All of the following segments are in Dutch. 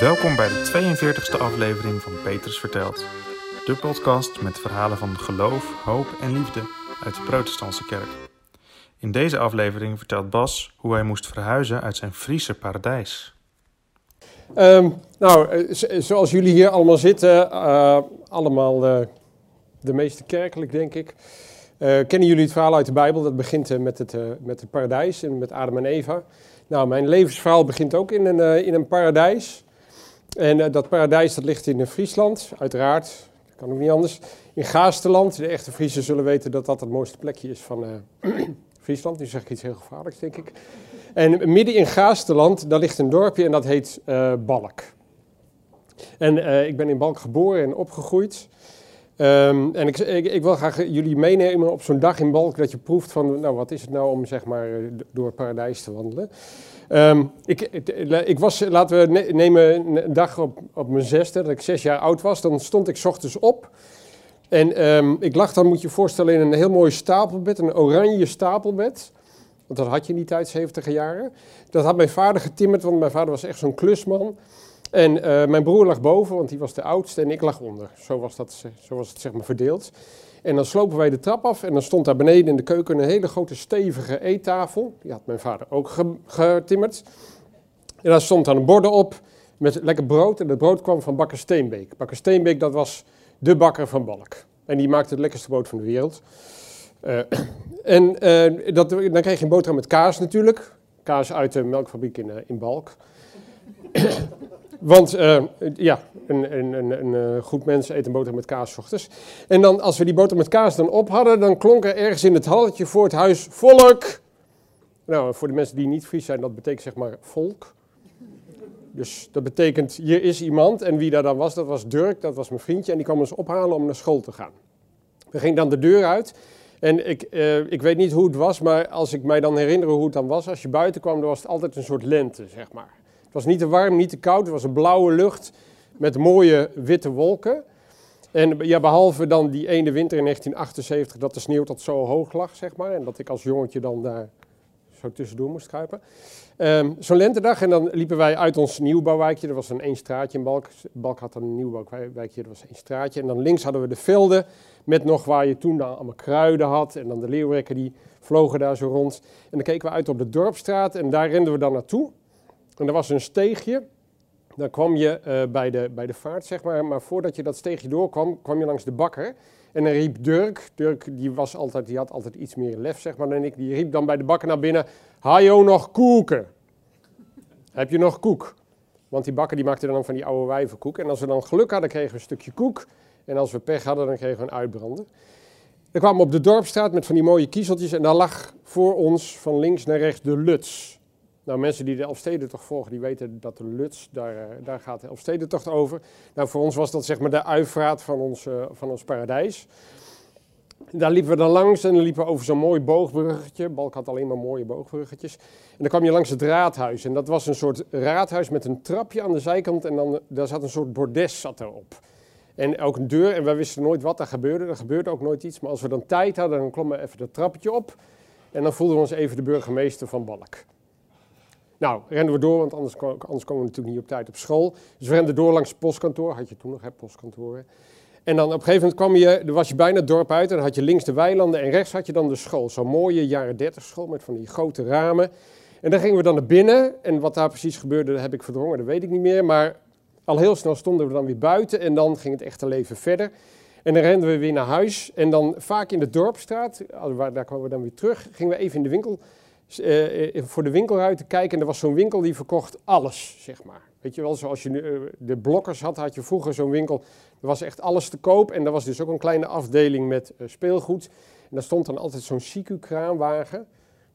Welkom bij de 42e aflevering van Petrus Vertelt. De podcast met verhalen van geloof, hoop en liefde uit de protestantse kerk. In deze aflevering vertelt Bas hoe hij moest verhuizen uit zijn Friese paradijs. Um, nou, eh, zoals jullie hier allemaal zitten, uh, allemaal uh, de meeste kerkelijk denk ik. kennen jullie het verhaal uit de Bijbel? Dat begint met, het, met het paradijs en met Adam en Eva. Nou, mijn levensverhaal begint ook in een, in een paradijs. En dat paradijs dat ligt in Friesland, uiteraard. Kan ook niet anders. In Gaasterland. De echte Friesen zullen weten dat dat het mooiste plekje is van Friesland. Nu zeg ik iets heel gevaarlijks, denk ik. En midden in Gaasterland, daar ligt een dorpje en dat heet Balk. En ik ben in Balk geboren en opgegroeid. Um, en ik, ik, wil graag jullie meenemen op zo'n dag in Balk dat je proeft van, nou wat is het nou om zeg maar door het paradijs te wandelen. Um, ik, ik, was, laten we nemen een dag op, op mijn zesde, dat ik zes jaar oud was, dan stond ik ochtends op. En um, ik lag dan, moet je je voorstellen, in een heel mooi stapelbed, een oranje stapelbed. Want dat had je niet tijd, 70 jaren. Dat had mijn vader getimmerd, want mijn vader was echt zo'n klusman. En uh, mijn broer lag boven, want die was de oudste, en ik lag onder. Zo was, dat, zo was het zeg maar verdeeld. En dan slopen wij de trap af en dan stond daar beneden in de keuken een hele grote stevige eettafel. Die had mijn vader ook getimmerd. En daar stond dan een borden op met lekker brood. En dat brood kwam van Bakker Steenbeek. Bakker Steenbeek, dat was de bakker van Balk. En die maakte het lekkerste brood van de wereld. Uh, en dat, dan kreeg je een boterham met kaas natuurlijk. Kaas uit de melkfabriek in, in Balk. Want ja, een, een, een, goed mens eet een boterham met kaas ochtends. En dan, als we die boterham met kaas dan op hadden, dan klonk er ergens in het halletje voor het huis volk. Nou, voor de mensen die niet Fries zijn, dat betekent zeg maar volk. Dus dat betekent, hier is iemand. En wie daar dan was, dat was Dirk, dat was mijn vriendje. En die kwam ons ophalen om naar school te gaan. We gingen dan de deur uit. En ik, uh, ik weet niet hoe het was, maar als ik mij dan herinner hoe het dan was, als je buiten kwam, dan was het altijd een soort lente, zeg maar. Het was niet te warm, niet te koud, het was een blauwe lucht met mooie witte wolken. En ja, behalve dan die ene winter in 1978 dat de sneeuw tot zo hoog lag, zeg maar, en dat ik als jongetje dan daar zo tussendoor moest kruipen. Um, Zo'n lentedag en dan liepen wij uit ons nieuwbouwwijkje. Er was een één straatje in Balk. Balk had dan een nieuwbouwwijkje, er was één straatje. En dan links hadden we de velden met nog waar je toen dan allemaal kruiden had. En dan de leeuwrekken die vlogen daar zo rond. En dan keken we uit op de dorpstraat en daar renden we dan naartoe. En er was een steegje. Dan kwam je uh, bij, de, bij de vaart, zeg maar. Maar voordat je dat steegje doorkwam, kwam je langs de bakker. En dan riep Dirk, Dirk die, was altijd, die had altijd iets meer lef zeg maar, dan ik, die riep dan bij de bakker naar binnen, Hajo nog koeken? Heb je nog koek? Want die bakker die maakte dan van die oude wijvenkoek. En als we dan geluk hadden, kregen we een stukje koek. En als we pech hadden, dan kregen we een uitbrander. Dan kwamen we op de dorpstraat met van die mooie kiezeltjes. En daar lag voor ons van links naar rechts de Luts. Nou, mensen die de Elfstedentocht volgen, die weten dat de Luts, daar, uh, daar gaat de Elfstedentocht over. Nou, voor ons was dat zeg maar de uitvaart van ons, uh, van ons paradijs. Daar liepen we dan langs en dan liepen we over zo'n mooi boogbruggetje. Balk had alleen maar mooie boogbruggetjes. En dan kwam je langs het raadhuis. En dat was een soort raadhuis met een trapje aan de zijkant. En dan, daar zat een soort bordes zat erop. En ook een deur. En wij wisten nooit wat er gebeurde. Er gebeurde ook nooit iets. Maar als we dan tijd hadden, dan klommen we even dat trapje op. En dan voelden we ons even de burgemeester van Balk. Nou, renden we door, want anders, anders komen we natuurlijk niet op tijd op school. Dus we renden door langs het postkantoor. Had je toen nog, hè, postkantoren. En dan op een gegeven moment kwam je, dan was je bijna het dorp uit. En dan had je links de weilanden en rechts had je dan de school. Zo'n mooie jaren 30 school met van die grote ramen. En dan gingen we dan naar binnen. En wat daar precies gebeurde, dat heb ik verdrongen, dat weet ik niet meer. Maar al heel snel stonden we dan weer buiten. En dan ging het echte leven verder. En dan renden we weer naar huis. En dan vaak in de dorpstraat, daar kwamen we dan weer terug, gingen we even in de winkel uh, voor de winkelruiten kijken. En er was zo'n winkel die verkocht alles, zeg maar. Weet je wel, zoals je uh, de blokkers had, had je vroeger zo'n winkel. Er was echt alles te koop. En er was dus ook een kleine afdeling met speelgoed. En daar stond dan altijd zo'n Siku-kraanwagen.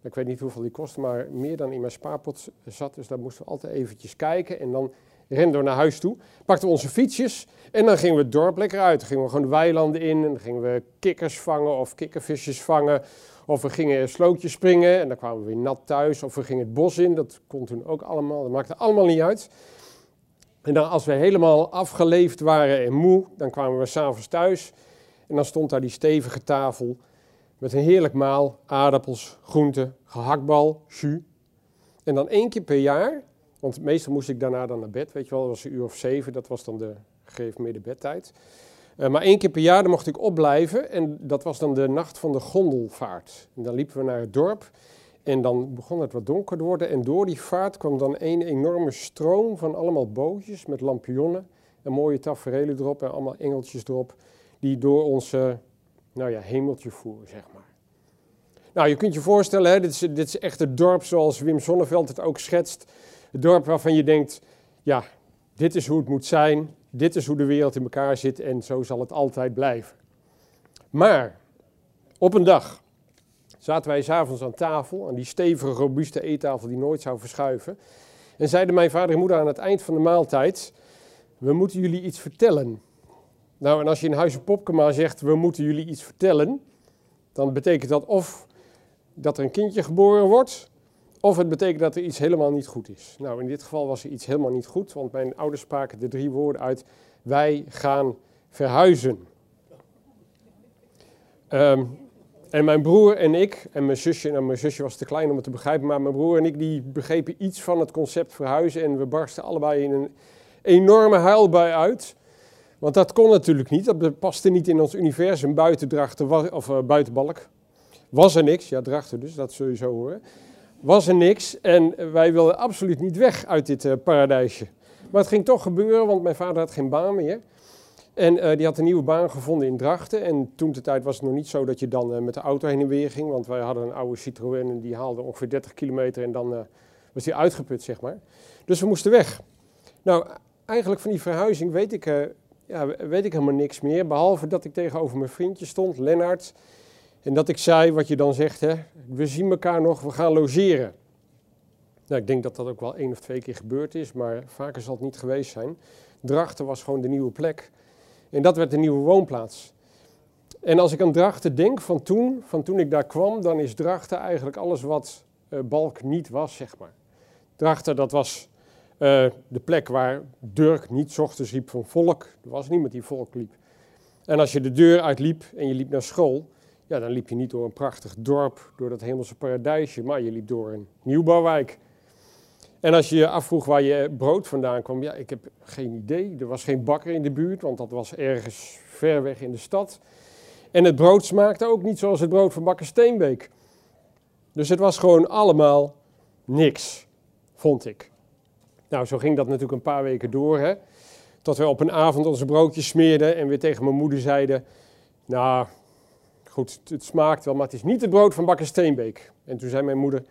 Ik weet niet hoeveel die kostte, maar meer dan in mijn spaarpot zat. Dus daar moesten we altijd eventjes kijken. En dan renden we naar huis toe, pakten we onze fietsjes en dan gingen we het dorp lekker uit. Dan gingen we gewoon de weilanden in en dan gingen we kikkers vangen of kikkervisjes vangen. Of we gingen slootjes springen en dan kwamen we weer nat thuis. Of we gingen het bos in, dat kon toen ook allemaal, dat maakte allemaal niet uit. En dan als we helemaal afgeleefd waren en moe, dan kwamen we s'avonds thuis. En dan stond daar die stevige tafel met een heerlijk maal, aardappels, groenten, gehaktbal, jus. En dan één keer per jaar Want meestal moest ik daarna dan naar bed, weet je wel, dat was een uur of zeven, dat was dan de gegeven bedtijd. Uh, maar één keer per jaar mocht ik opblijven en dat was dan de nacht van de gondelvaart. En dan liepen we naar het dorp en dan begon het wat donker te worden en door die vaart kwam dan een enorme stroom van allemaal bootjes met lampionnen en mooie tafereelen erop en allemaal engeltjes erop, die door ons nou ja, hemeltje voeren, zeg maar. Nou, je kunt je voorstellen, hè, dit, is, dit is echt het dorp zoals Wim Sonneveld het ook schetst. Het dorp waarvan je denkt, ja, dit is hoe het moet zijn, dit is hoe de wereld in elkaar zit en zo zal het altijd blijven. Maar op een dag zaten wij s'avonds aan tafel, aan die stevige, robuuste eettafel die nooit zou verschuiven. En zeiden mijn vader en moeder aan het eind van de maaltijd, we moeten jullie iets vertellen. Nou, en als je in Huizen Popkema zegt, we moeten jullie iets vertellen, dan betekent dat of dat er een kindje geboren wordt, of het betekent dat er iets helemaal niet goed is. Nou, in dit geval was er iets helemaal niet goed, want mijn ouders spraken de drie woorden uit, wij gaan verhuizen. Ehm, en mijn broer en ik, en mijn zusje, nou mijn zusje was te klein om het te begrijpen, maar mijn broer en ik die begrepen iets van het concept verhuizen en we barsten allebei in een enorme huilbui uit. Want dat kon natuurlijk niet, dat paste niet in ons universum buiten Drachten, of uh, buiten Balk. Was er niks, ja Drachten dus, dat zul je zo horen. Was er niks en wij wilden absoluut niet weg uit dit uh, paradijsje. Maar het ging toch gebeuren, want mijn vader had geen baan meer. En uh, die had een nieuwe baan gevonden in Drachten. En toen de tijd was het nog niet zo dat je dan met de auto heen en weer ging. Want wij hadden een oude Citroën en die haalde ongeveer 30 kilometer en dan was die uitgeput, zeg maar. Dus we moesten weg. Nou, eigenlijk van die verhuizing weet ik ja, weet ik helemaal niks meer. Behalve dat ik tegenover mijn vriendje stond, Lennart. En dat ik zei wat je dan zegt, hè, we zien elkaar nog, we gaan logeren. Nou, ik denk dat dat ook wel één of twee keer gebeurd is, maar vaker zal het niet geweest zijn. Drachten was gewoon de nieuwe plek. En dat werd de nieuwe woonplaats. En als ik aan Drachten denk van toen, van toen ik daar kwam, dan is Drachten eigenlijk alles wat uh, Balk niet was, zeg maar. Drachten, dat was uh, de plek waar Dirk niet ochtends riep van volk. Er was niemand die volk liep. En als je de deur uitliep en je liep naar school, ja, dan liep je niet door een prachtig dorp, door dat hemelse paradijsje, maar je liep door een nieuwbouwwijk. En als je je afvroeg waar je brood vandaan kwam, ja, ik heb geen idee. Er was geen bakker in de buurt, want dat was ergens ver weg in de stad. En het brood smaakte ook niet zoals het brood van bakker Steenbeek. Dus het was gewoon allemaal niks, vond ik. Nou, zo ging dat natuurlijk een paar weken door. Hè? Tot we op een avond onze broodjes smeerden en weer tegen mijn moeder zeiden... Nou, goed, het smaakt wel, maar het is niet het brood van bakker Steenbeek. En toen zei mijn moeder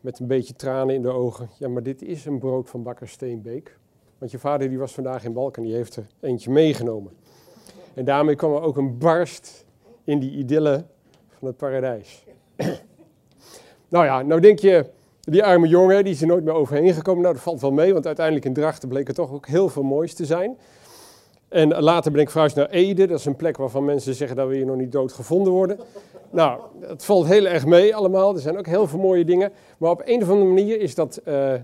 met een beetje tranen in de ogen... Ja, maar dit is een brood van bakker Steenbeek. Want je vader die was vandaag in Balkan, die heeft er eentje meegenomen. En daarmee kwam er ook een barst in die idylle van het paradijs. nou ja, nou denk je... Die arme jongen, die is er nooit meer overheen gekomen. Nou, dat valt wel mee, want uiteindelijk in Drachten bleek er toch ook heel veel moois te zijn. En later ben ik verhuisd naar Ede. Dat is een plek waarvan mensen zeggen dat we hier nog niet dood gevonden worden. Nou, het valt heel erg mee allemaal. Er zijn ook heel veel mooie dingen. Maar op een of andere manier is dat, uh,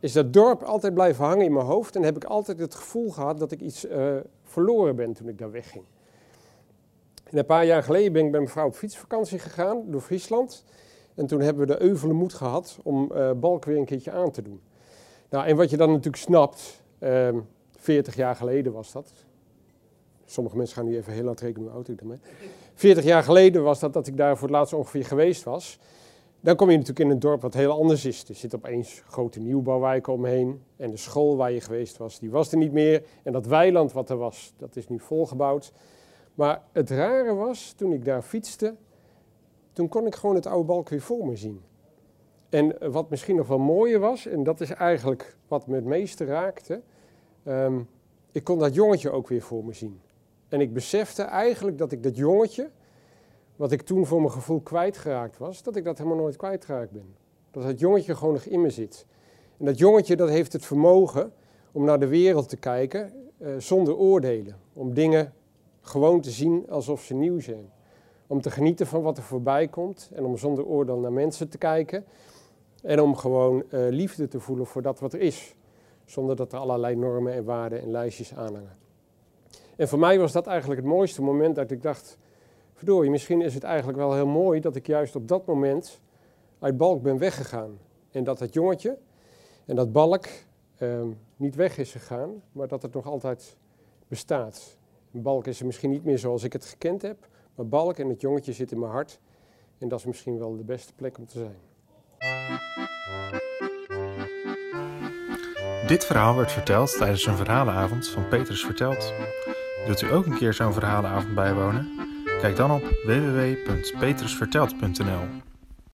is dat dorp altijd blijven hangen in mijn hoofd. En heb ik altijd het gevoel gehad dat ik iets uh, verloren ben toen ik daar wegging. En een paar jaar geleden ben ik met mijn vrouw op fietsvakantie gegaan door Friesland. En toen hebben we de euvele moed gehad om uh, Balk weer een keertje aan te doen. Nou, en wat je dan natuurlijk snapt, uh, ehm, 40 jaar geleden was dat. Sommige mensen gaan nu even heel hard rekenen ik daarmee. 40 jaar geleden was dat dat ik daar voor het laatst ongeveer geweest was. Dan kom je natuurlijk in een dorp wat heel anders is. Er zit opeens grote nieuwbouwwijken omheen. En de school waar je geweest was, die was er niet meer. En dat weiland wat er was, dat is nu volgebouwd. Maar het rare was, toen ik daar fietste, toen kon ik gewoon het oude balk weer voor me zien. En wat misschien nog wel mooier was, en dat is eigenlijk wat me het meeste raakte, ehm, ik kon dat jongetje ook weer voor me zien. En ik besefte eigenlijk dat ik dat jongetje, wat ik toen voor mijn gevoel kwijtgeraakt was, dat ik dat helemaal nooit kwijtgeraakt ben. Dat dat jongetje gewoon nog in me zit. En dat jongetje dat heeft het vermogen om naar de wereld te kijken uh, zonder oordelen. Om dingen gewoon te zien alsof ze nieuw zijn om te genieten van wat er voorbij komt en om zonder oordeel naar mensen te kijken en om gewoon uh, liefde te voelen voor dat wat er is, zonder dat er allerlei normen en waarden en lijstjes aanhangen. En voor mij was dat eigenlijk het mooiste moment dat ik dacht, verdorie, misschien is het eigenlijk wel heel mooi dat ik juist op dat moment uit Balk ben weggegaan. En dat dat jongetje En dat balk ehm, niet weg is gegaan, maar dat het nog altijd bestaat. Balk is er misschien niet meer zoals ik het gekend heb, maar balk en het jongetje zit in mijn hart. En dat is misschien wel de beste plek om te zijn. Dit verhaal werd verteld tijdens een verhalenavond van Petrus Vertelt. Wilt u ook een keer zo'n verhalenavond bijwonen? Kijk dan op www.petrusvertelt.nl